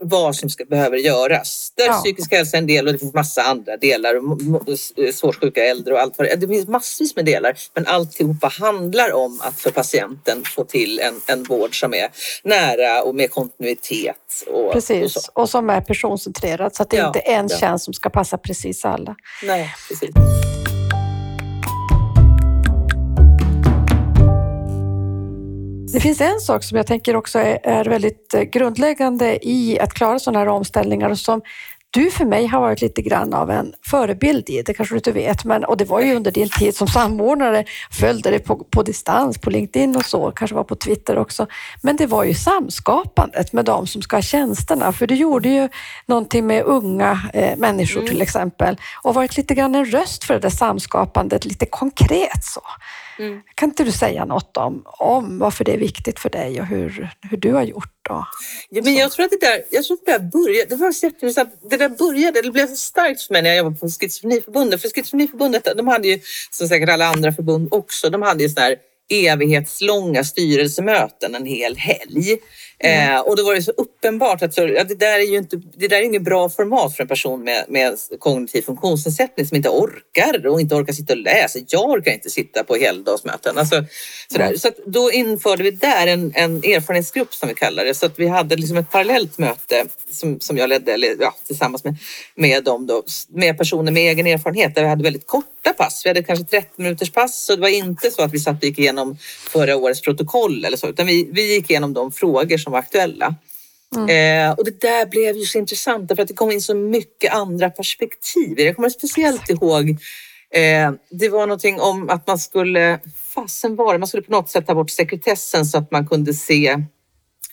vad som ska, behöver göras. Där Ja. psykisk hälsa är en del och det finns massa andra delar. och mo- Svårt sjuka äldre och allt vad det. Det finns massvis med delar. Men alltihopa handlar om att för patienten få till en, en vård som är nära och med kontinuitet. Och, och Precis, så. och som är personcentrerad så att det Ja, inte är en ja. tjänst som ska passa precis alla. Nej, precis. Det finns en sak som jag tänker också är, är väldigt eh, grundläggande i att klara sådana här omställningar och som du för mig har varit lite grann av en förebild i, det kanske du inte vet, men, och det var ju under din tid som samordnare, följde dig på, på distans, på LinkedIn och så, kanske var på Twitter också. Men det var ju samskapandet med de som ska ha tjänsterna, för du gjorde ju någonting med unga eh, människor Mm. till exempel och varit lite grann en röst för det där samskapandet, lite konkret så. Mm. Kan inte du säga något om, om varför det är viktigt för dig och hur, hur du har gjort? Då? Ja, men jag tror att det där, jag tror att det där började, det var jätteintressant. Det där började, det blev så starkt för mig när jag jobbade på Schizofreniförbundet. För Schizofreniförbundet, de hade ju, som säkert alla andra förbund också, de hade ju sådana här evighetslånga styrelsemöten en hel helg. Eh, och då var det så uppenbart att så, ja, det där är ju inte, det där är inget bra format för en person med, med kognitiv funktionsnedsättning som inte orkar och inte orkar sitta och läsa. Jag orkar inte sitta på heldagsmöten. Alltså, sådär. Mm. Så då införde vi där en, en erfarenhetsgrupp som vi kallar det. Så att vi hade liksom ett parallellt möte som, som jag ledde eller, ja, tillsammans med, med dem då, med personer med egen erfarenhet där vi hade väldigt korta pass. Vi hade kanske 30 minuters pass så det var inte så att vi satt och gick igenom förra årets protokoll eller så utan vi, vi gick igenom de frågor som var aktuella. Eh, och det där blev ju så intressant därför att det kom in så mycket andra perspektiv. Jag kommer speciellt ihåg eh, det var någonting om att man skulle, fasen var det, man skulle på något sätt ta bort sekretessen så att man kunde se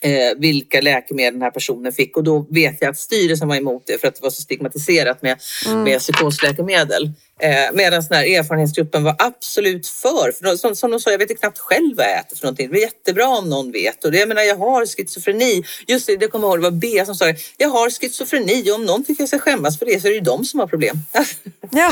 eh, vilka läkemedel den här personen fick och då vet jag att styrelsen var emot det för att det var så stigmatiserat med, med psykosläkemedel. Eh, Medan den här erfarenhetsgruppen var absolut för. för som, som de sa, jag vet knappt själv vad jag äter för någonting. Det är jättebra om någon vet. Och det, jag menar, jag har schizofreni. Just det, det kommer jag ihåg, det var Bea som sa det. Jag har schizofreni och om någon tycker jag ska skämmas för det så är det ju de som har problem. Ja,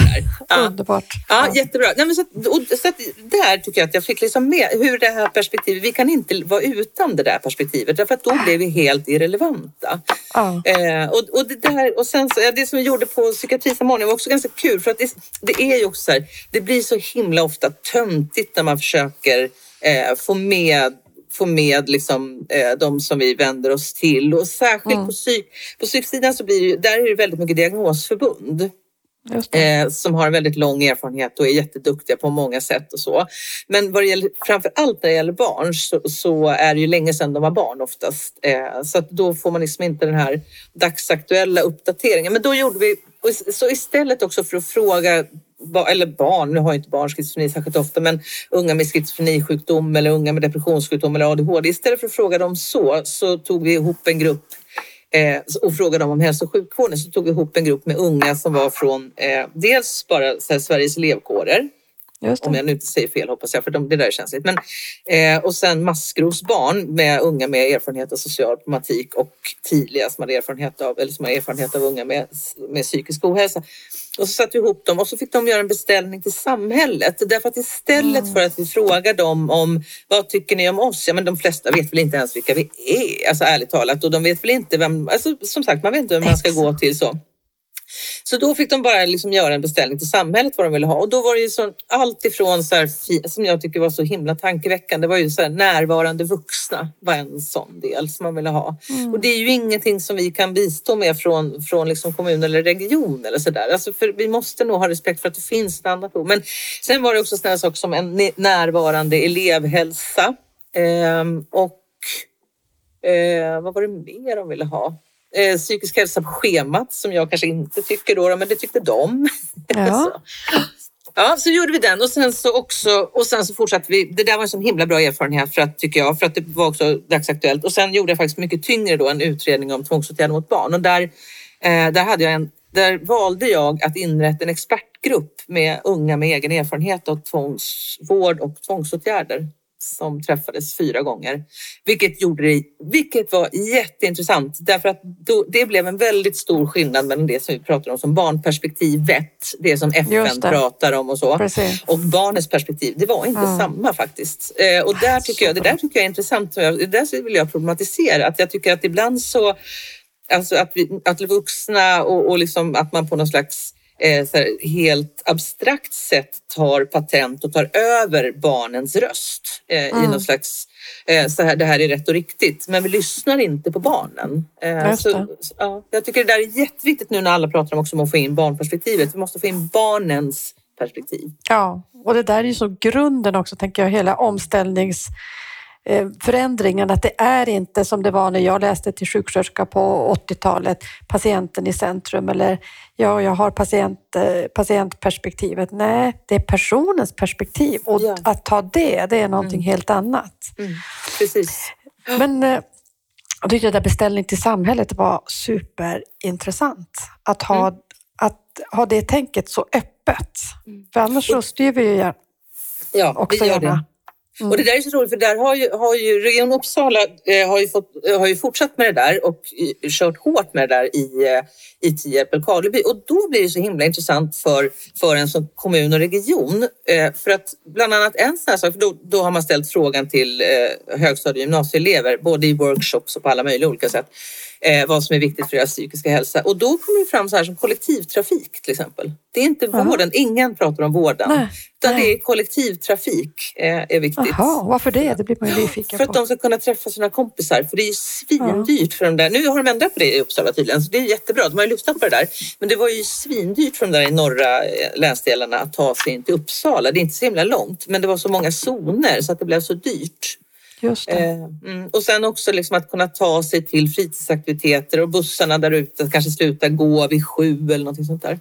Ja. underbart. Ja, jättebra. Nej, men så, och, så där tycker jag att jag fick liksom med hur det här perspektivet, vi kan inte vara utan det där perspektivet därför att då blev vi helt irrelevanta. Ja. Eh, och, och, det där, och sen så, ja, det som vi gjorde på psykiatrisamordningen var också ganska kul för att det, det är ju också så här, det blir så himla ofta töntigt när man försöker eh, få med få med liksom, eh, de som vi vänder oss till och särskilt Mm. på, psyk, på psyksidan så blir det, där är det väldigt mycket diagnosförbund. Eh, som har en väldigt lång erfarenhet och är jätteduktiga på många sätt och så. Men vad det gäller, framför allt när det gäller barn så, så är det ju länge sedan de var barn oftast. Eh, så att då får man liksom inte den här dagsaktuella uppdateringen. Men då gjorde vi, så istället också för att fråga eller barn, nu har ju inte barn schizofreni särskilt ofta, men unga med schizofrenisjukdom eller unga med depressionssjukdom eller ADHD. Istället för att fråga dem så, så tog vi ihop en grupp eh, och frågade dem om hälso och sjukvården så tog vi ihop en grupp med unga som var från eh, dels bara här, Sveriges elevkårer om jag nu inte säger fel hoppas jag, för de, det där är känsligt. Men, eh, och sen massgrovsbarn med unga med erfarenhet av social problematik och tidiga som, hade erfarenhet av, eller som har erfarenhet av unga med, med psykisk ohälsa. Och så satte vi ihop dem och så fick de göra en beställning till samhället. Därför att istället mm. för att vi frågar dem om vad tycker ni om oss? Ja men de flesta vet väl inte ens vilka vi är, alltså ärligt talat. Och de vet väl inte vem, alltså som sagt man vet inte vem man ska gå till så. Så då fick de bara liksom göra en beställning till samhället vad de ville ha och då var det ju så, allt ifrån så här, som jag tycker var så himla tankeväckande det var ju så här, närvarande vuxna var en sån del som man ville ha. Mm. Och det är ju ingenting som vi kan bistå med från, från liksom kommun eller region eller sådär. Alltså för vi måste nog ha respekt för att det finns ett annat ord. Men sen var det också sådana saker som en närvarande elevhälsa eh, och eh, vad var det mer de ville ha? Eh, psykisk hälsa på schemat som jag kanske inte tycker då, men det tyckte de. Ja. så. Ja, så gjorde vi den och sen så också och sen så fortsatte vi. Det där var en så himla bra erfarenhet för att tycker jag, för att det var också dagsaktuellt. Och sen gjorde jag faktiskt mycket tyngre då en utredning om tvångsåtgärder mot barn och där, eh, där hade jag en där valde jag att inrätta en expertgrupp med unga med egen erfarenhet av tvångsvård och tvångsåtgärder som träffades fyra gånger. Vilket, gjorde det, vilket var jätteintressant därför att då, det blev en väldigt stor skillnad mellan det som vi pratar om som barnperspektivet, det som FN pratar om och så, Precis. och barnets perspektiv. Det var inte mm. samma faktiskt. Eh, och där tycker jag, det där tycker jag är intressant. Det där vill jag problematisera. Att jag tycker att ibland så, alltså att, vi, att vuxna och, och liksom att man på någon slags här, helt abstrakt sätt tar patent och tar över barnens röst eh, mm. i någon slags eh, så här, det här är rätt och riktigt. Men vi lyssnar inte på barnen. Eh, så, ja, jag tycker det där är jätteviktigt nu när alla pratar om, också om att få in barnperspektivet. Vi måste få in barnens perspektiv. Ja, och det där är ju så grunden också, tänker jag, hela omställnings Eh, förändringen att det är inte som det var när jag läste till sjuksköterska på 80-talet, patienten i centrum eller ja, jag har patient, eh, patientperspektivet. Nej, det är personens perspektiv och ja. att ta det, det är någonting mm. helt annat. Mm. Precis. Men eh, jag tyckte att beställning till samhället var superintressant. Att ha, mm. att ha det tänket så öppet. Mm. För annars så styr vi ju ja, också vi gör gärna. Det. Mm. Och det där är så roligt för där har ju, har ju Region Uppsala eh, har, ju fått, eh, har ju fortsatt med det där och kört hårt med det där i, eh, i Tierp Älvkarleby. Och då blir det så himla intressant för, för en som kommun och region. Eh, för att bland annat en sån här sak, för då, då har man ställt frågan till eh, högstadie och gymnasieelever både i workshops och på alla möjliga olika sätt eh, vad som är viktigt för deras psykiska hälsa. Och då kommer det fram så här som kollektivtrafik till exempel. Det är inte vården, ingen pratar om vården. Nej. Utan Nej. det är kollektivtrafik eh, är viktigt. Aha, varför det? Det blir man ju nyfiken För att de ska kunna träffa sina kompisar. För det är ju svindyrt för de där. Nu har de ändrat på det i Uppsala tydligen, så det är jättebra. De har ju lyssnat på det där. Men det var ju svindyrt för de där i norra eh, länsdelarna att ta sig in till Uppsala. Det är inte så himla långt, men det var så många zoner så att det blev så dyrt. Just. Eh, mm. Och sen också liksom att kunna ta sig till fritidsaktiviteter och bussarna där ute kanske slutar gå vid sju eller någonting sånt där.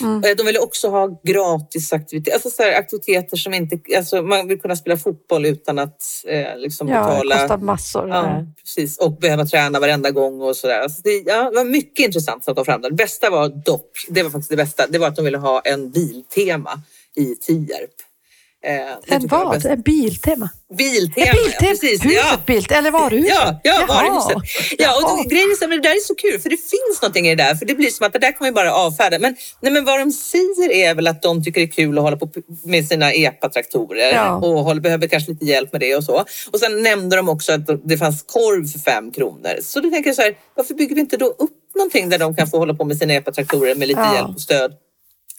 Mm. Eh, de vill också ha gratis aktiviteter, alltså så aktiviteter som inte, alltså man vill kunna spela fotboll utan att eh, liksom ja, betala. det kostar massor. Ja, precis. Och behöva träna varenda gång och sådär. Alltså det, ja, det var mycket intressant att ta fram det. Det bästa var dock, det var faktiskt det bästa, det var att de ville ha en biltema i Tierp. Eh, en vad? En biltema? Biltema, en biltema. Ja, precis. Huset ja. Bild, eller varuhuset? Ja, ja varuhuset. Ja, och då, grejen är, det där är så kul för det finns någonting i det där. För det blir som att det där kan man bara avfärda. Men, nej, men vad de säger är väl att de tycker det är kul att hålla på med sina EPA-traktorer ja. och håller, behöver kanske lite hjälp med det och så. Och sen nämnde de också att det fanns korv för fem kronor. Så då tänker jag så här, varför bygger vi inte då upp någonting där de kan få hålla på med sina EPA-traktorer med lite ja. hjälp och stöd?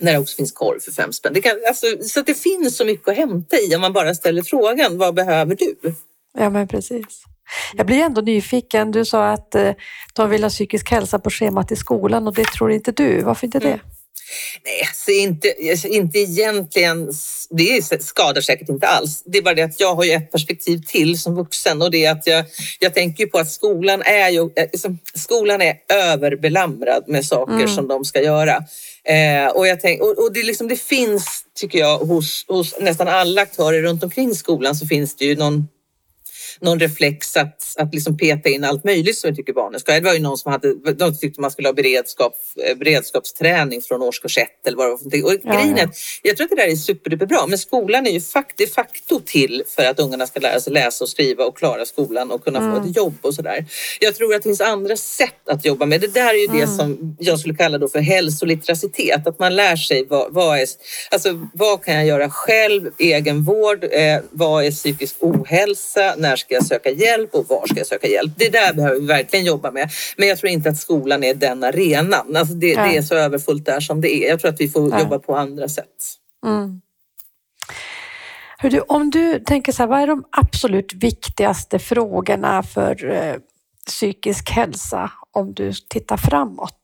När det också finns korv för fem spänn. Det kan, alltså, så det finns så mycket att hämta i om man bara ställer frågan, vad behöver du? Ja, men precis. Jag blir ändå nyfiken. Du sa att eh, de vill ha psykisk hälsa på schemat i skolan och det tror inte du. Varför inte det? Mm. Nej, så inte, alltså inte egentligen. Det skadar säkert inte alls. Det är bara det att jag har ju ett perspektiv till som vuxen och det är att jag, jag tänker på att skolan är ju liksom, skolan är överbelamrad med saker mm. som de ska göra. Eh, och, jag tänk, och, och det, liksom, det finns, tycker jag, hos, hos nästan alla aktörer runt omkring skolan så finns det ju någon någon reflex att, att liksom peta in allt möjligt som jag tycker barnen ska. Det var ju någon som hade, de tyckte man skulle ha beredskap, eh, beredskapsträning från årskurs ett eller vad det var för någonting. Och ja, grejen är, jag tror att det där är superduperbra, men skolan är ju de facto till för att ungarna ska lära sig läsa och skriva och klara skolan och kunna mm. få ett jobb och sådär. Jag tror att det finns andra sätt att jobba med. Det där är ju mm. det som jag skulle kalla då för hälsoliteracitet, att man lär sig vad, vad är, alltså vad kan jag göra själv, egenvård, eh, vad är psykisk ohälsa, när ska jag söka hjälp och var ska jag söka hjälp? Det där behöver vi verkligen jobba med. Men jag tror inte att skolan är den arenan. Alltså det, det är så överfullt där som det är. Jag tror att vi får jobba på andra sätt. Mm. Du, om du tänker så här, vad är de absolut viktigaste frågorna för eh, psykisk hälsa om du tittar framåt?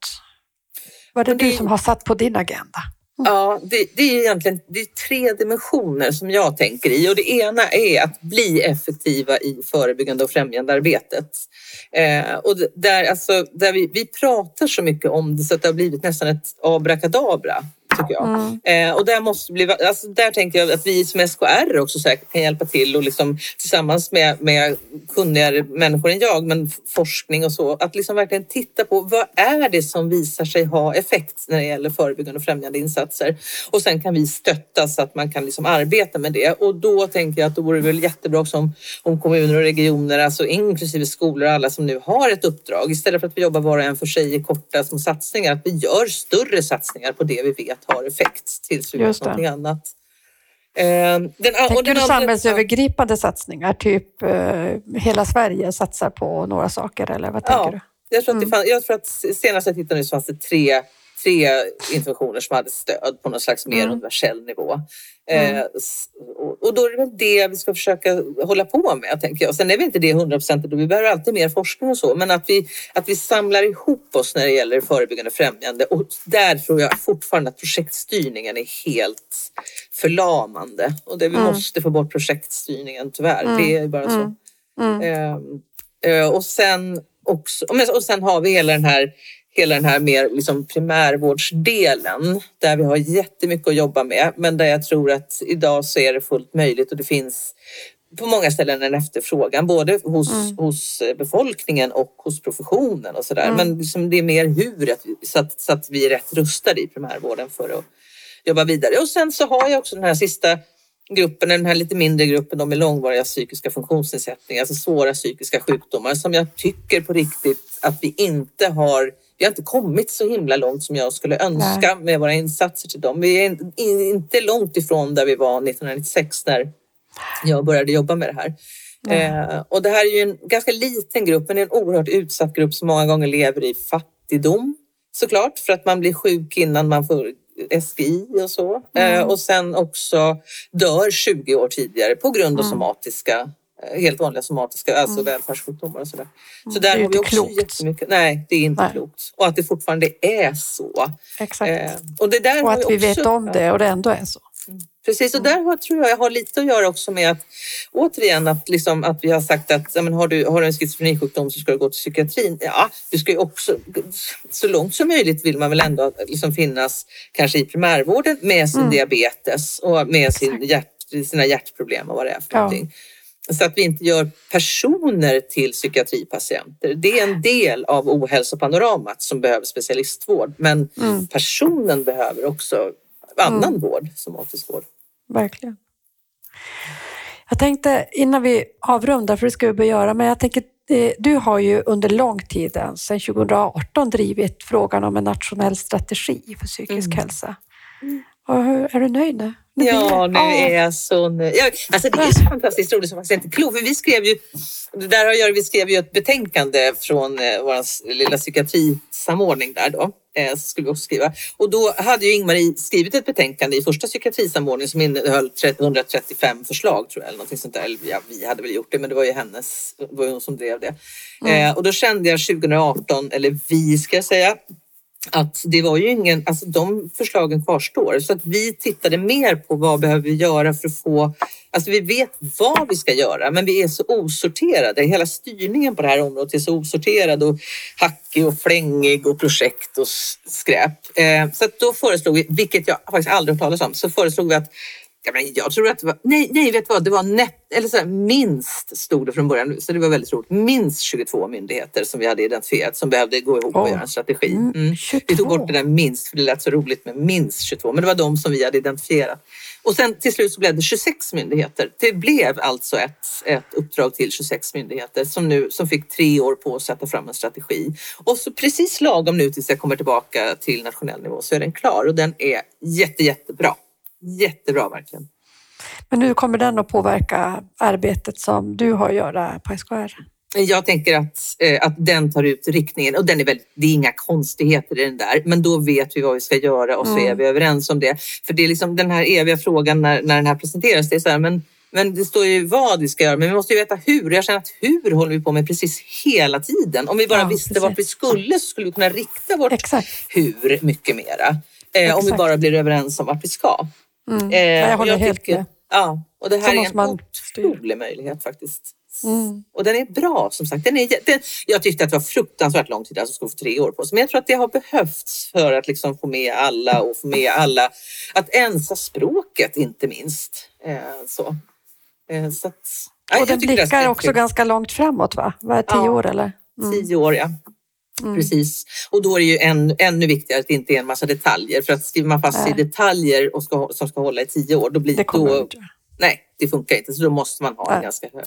Vad är det, det du som har satt på din agenda? Ja, det, det, är egentligen det är tre dimensioner som jag tänker i och det ena är att bli effektiva i förebyggande och främjande arbetet. Eh, och där, alltså, där vi, vi pratar så mycket om det så att det har blivit nästan ett abrakadabra tycker jag. Mm. Eh, och där, måste bli, alltså där tänker jag att vi som SKR också säkert kan hjälpa till och liksom, tillsammans med, med kunnigare människor än jag, men forskning och så, att liksom verkligen titta på vad är det som visar sig ha effekt när det gäller förebyggande och främjande insatser. Och sen kan vi stötta så att man kan liksom arbeta med det. Och då tänker jag att då vore det väl jättebra också om, om kommuner och regioner, alltså inklusive skolor och alla som nu har ett uppdrag, istället för att vi jobbar var och en för sig i korta små satsningar, att vi gör större satsningar på det vi vet har effekt tills vi vet någonting annat. Eh, den, Tänker den du samhällsövergripande satsningar, typ eh, hela Sverige satsar på några saker eller vad tänker ja, du? Jag tror, att det mm. fann, jag tror att senast jag tittade nu så fanns det tre tre interventioner som hade stöd på någon slags mer mm. universell nivå. Mm. Eh, och då är det väl det vi ska försöka hålla på med, tänker jag. Sen är vi inte det hundraprocentigt och vi behöver alltid mer forskning och så, men att vi, att vi samlar ihop oss när det gäller förebyggande främjande. Och där tror jag fortfarande att projektstyrningen är helt förlamande och det vi mm. måste få bort projektstyrningen tyvärr. Mm. Det är bara så. Eh, eh, och sen också, och sen har vi hela den här hela den här mer liksom primärvårdsdelen där vi har jättemycket att jobba med men där jag tror att idag så är det fullt möjligt och det finns på många ställen en efterfrågan både hos, mm. hos befolkningen och hos professionen och sådär. Mm. Men liksom det är mer hur, så att, så att vi är rätt rustade i primärvården för att jobba vidare. Och sen så har jag också den här sista gruppen, den här lite mindre gruppen de med långvariga psykiska funktionsnedsättningar, alltså svåra psykiska sjukdomar som jag tycker på riktigt att vi inte har vi har inte kommit så himla långt som jag skulle önska Nej. med våra insatser till dem. Vi är inte långt ifrån där vi var 1996 när jag började jobba med det här. Eh, och det här är ju en ganska liten grupp, men en oerhört utsatt grupp som många gånger lever i fattigdom såklart för att man blir sjuk innan man får SGI och så. Mm. Eh, och sen också dör 20 år tidigare på grund av mm. somatiska Eh, helt vanliga somatiska, alltså mm. välfärdssjukdomar och sådär. Så där har vi också klokt. jättemycket. Nej, det är inte Nej. klokt. Och att det fortfarande är så. Exakt. Eh, och det där och att vi också, vet om det och det ändå är så. Mm. Precis, och där har, tror jag jag har lite att göra också med att återigen att, liksom, att vi har sagt att ja, men har, du, har du en schizofrenisjukdom så ska du gå till psykiatrin. Ja, du ska ju också så långt som möjligt vill man väl ändå liksom finnas kanske i primärvården med sin mm. diabetes och med sin hjärt, sina hjärtproblem och vad det är för ja. någonting. Så att vi inte gör personer till psykiatripatienter. Det är en del av ohälsopanoramat som behöver specialistvård. Men mm. personen behöver också annan mm. vård, somatisk vård. Verkligen. Jag tänkte innan vi avrundar, för det ska vi börja göra, men jag tänker eh, du har ju under lång tid, sedan 2018, drivit frågan om en nationell strategi för psykisk mm. hälsa. Är du nöjd nu? Ja, nu är jag så nöjd. Alltså det är så fantastiskt roligt som faktiskt inte klokt. För vi skrev ju, det där har jag, vi skrev ju ett betänkande från eh, vår lilla psykiatrisamordning där då. Eh, så skulle vi också skriva. Och då hade ju Ingmarie skrivit ett betänkande i första psykiatrisamordningen som innehöll 135 förslag tror jag. Eller någonting sånt där. Eller, ja, vi hade väl gjort det men det var ju hennes, det var ju hon som drev det. Mm. Eh, och då kände jag 2018, eller vi ska jag säga, att det var ju ingen, alltså de förslagen kvarstår. Så att vi tittade mer på vad behöver vi göra för att få, alltså vi vet vad vi ska göra men vi är så osorterade. Hela styrningen på det här området är så osorterad och hackig och flängig och projekt och skräp. Eh, så att då föreslog vi, vilket jag faktiskt aldrig hört talas om, så föreslog vi att Ja, men jag tror att det var, nej, nej, vet vad, det var net, eller så här, minst stod det från början, så det var väldigt roligt. Minst 22 myndigheter som vi hade identifierat som behövde gå ihop och Oh. göra en strategi. Mm, Mm. 22. Vi tog bort det där minst för det lät så roligt med minst 22, men det var de som vi hade identifierat. Och sen till slut så blev det 26 myndigheter. Det blev alltså ett, ett uppdrag till 26 myndigheter som nu som fick tre år på sig att ta fram en strategi. Och så precis lagom nu tills jag kommer tillbaka till nationell nivå så är den klar och den är jätte, jättebra. Jättebra verkligen. Men hur kommer den att påverka arbetet som du har att göra på SKR? Jag tänker att, eh, att den tar ut riktningen och den är väl, det är inga konstigheter i den där, men då vet vi vad vi ska göra och så Mm. är vi överens om det. För det är liksom den här eviga frågan när, när den här presenteras, det är så här, men, men det står ju vad vi ska göra, men vi måste ju veta hur. Jag känner att hur håller vi på med precis hela tiden. Om vi bara Ja, visste precis. vart vi skulle så skulle vi kunna rikta vårt Exakt. hur mycket mera. Eh, om vi bara blir överens om vart vi ska. Mm. Eh, Ja, jag håller helt tycker- med. Ja, och det här är måste en man otrolig möjlighet faktiskt. Mm. Och den är bra som sagt. Den är, den, jag tyckte att det var fruktansvärt lång tid, alltså skulle få tre år på sig. Men jag tror att det har behövts för att liksom få med alla och få med alla. Att ensa språket inte minst. Eh, så. Eh, så att, Och den jag blickar bli också ganska långt framåt va? Vad är tio Ja. år eller? Mm. Tio år, ja. Mm. Precis. Och då är det ju än, ännu viktigare att det inte är en massa detaljer. För att skriver man fast sig i detaljer och ska, som ska hålla i tio år, då blir Det då, inte. Nej, det funkar inte. Så då måste man ha en ganska hög.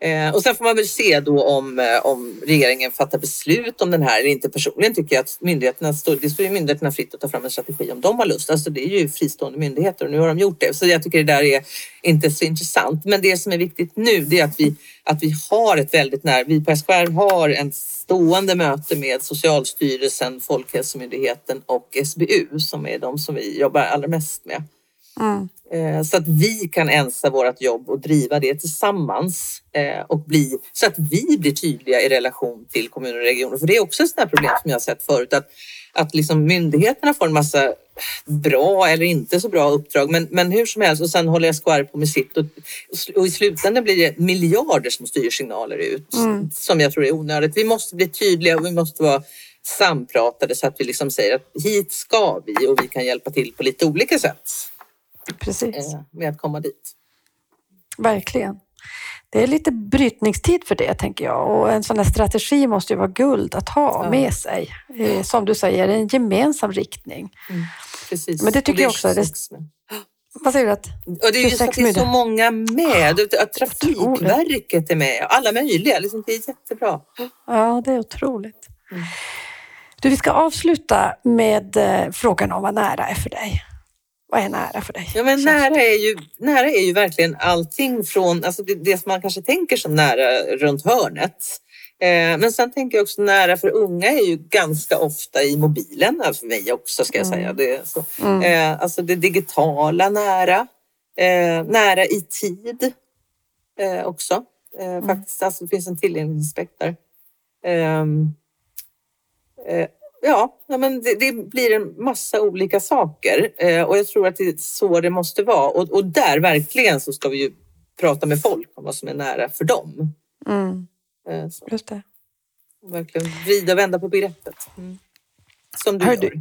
Eh, och sen får man väl se då om, eh, om regeringen fattar beslut om den här eller inte. Personligen tycker jag att myndigheterna står, det står ju myndigheterna fritt att ta fram en strategi om de har lust. Alltså det är ju fristående myndigheter och nu har de gjort det. Så jag tycker det där är inte så intressant. Men det som är viktigt nu det är att vi, att vi har ett väldigt nära, vi på SKR har en stående möte med Socialstyrelsen, Folkhälsomyndigheten och SBU som är de som vi jobbar allra mest med. Mm. Så att vi kan ensa vårt jobb och driva det tillsammans eh, och bli, så att vi blir tydliga i relation till kommuner och regioner. För det är också ett sånt problem som jag har sett förut att, att liksom myndigheterna får en massa bra eller inte så bra uppdrag men, men hur som helst och sen håller SKR på med sitt och, och i slutändan blir det miljarder som styrsignaler ut Mm. som jag tror är onödigt. Vi måste bli tydliga och vi måste vara sampratade så att vi liksom säger att hit ska vi och vi kan hjälpa till på lite olika sätt Precis, eh, med att komma dit. verkligen. Det är lite brytningstid för det tänker jag och en sån här strategi måste ju vara guld att ha Ja. med sig. Eh, Som du säger, en gemensam riktning. Precis. Men det tycker Och jag också är det- 26 med. Vad säger du? Att, Och det är just 26 att det är så många med. Att- Att Trafikverket är med. Alla möjliga. Liksom, det är jättebra. ja, det är otroligt. Mm. Du, vi ska avsluta med eh, frågan om vad nära är för dig. Vad är nära för dig? Ja, men nära, är ju, nära är ju verkligen allting från alltså det, det som man kanske tänker som nära runt hörnet. Eh, men sen tänker jag också nära för unga är ju ganska ofta i mobilen. För mig också ska jag Mm. säga. Det, så. Mm. Eh, alltså det digitala nära. Eh, nära i tid eh, också. Eh, faktiskt, alltså det finns en tillgänglighetsaspekt där. Ja, ja, men det, det blir en massa olika saker eh, och jag tror att det är så det måste vara. Och, och där verkligen så ska vi ju prata med folk om vad som är nära för dem. Mm, Eh, så, just det. verkligen vrida och vända på begreppet. Mm. Som du Hör gör. du,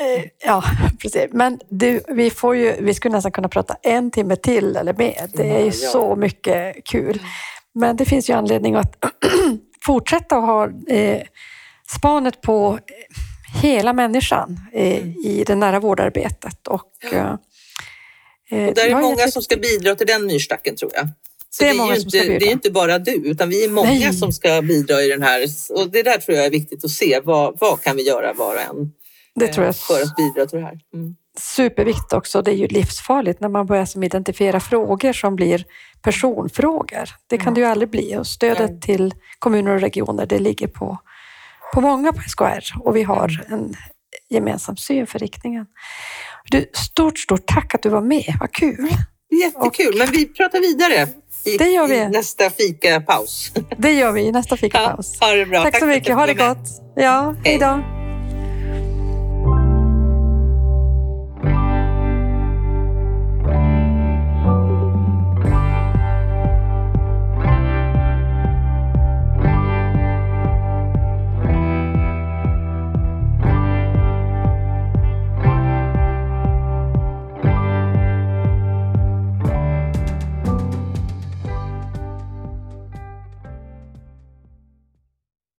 Eh, Ja, precis. Men du, vi, får ju, vi skulle nästan kunna prata en timme till eller mer. Det är ju Ja, ja. så mycket kul. Men det finns ju anledning att fortsätta att ha eh, spanet på eh, hela människan eh, Mm. i det nära vårdarbetet. Och, eh, eh, Och där är många gett som ska bidra till den myrstacken tror jag. Så Det är det är, ju inte, det är inte bara du, utan vi är många Nej. som ska bidra i den här. Och det där tror jag är viktigt att se. Vad, vad kan vi göra var och en Det tror jag för att bidra till det här? Mm. superviktigt också. Det är ju livsfarligt när man börjar som identifiera frågor som blir personfrågor. Det kan det ju aldrig bli. Och stödet Nej. till kommuner och regioner det ligger på, på många på SKR och vi har en gemensam syn för riktningen. Du, stort, stort tack att du var med. Vad kul! Jättekul, men vi pratar vidare i, Det gör vi. i nästa fikapaus. Det gör vi i nästa fikapaus. ha det bra. Tack så för att mycket. Ha det gott. Ja, hej då.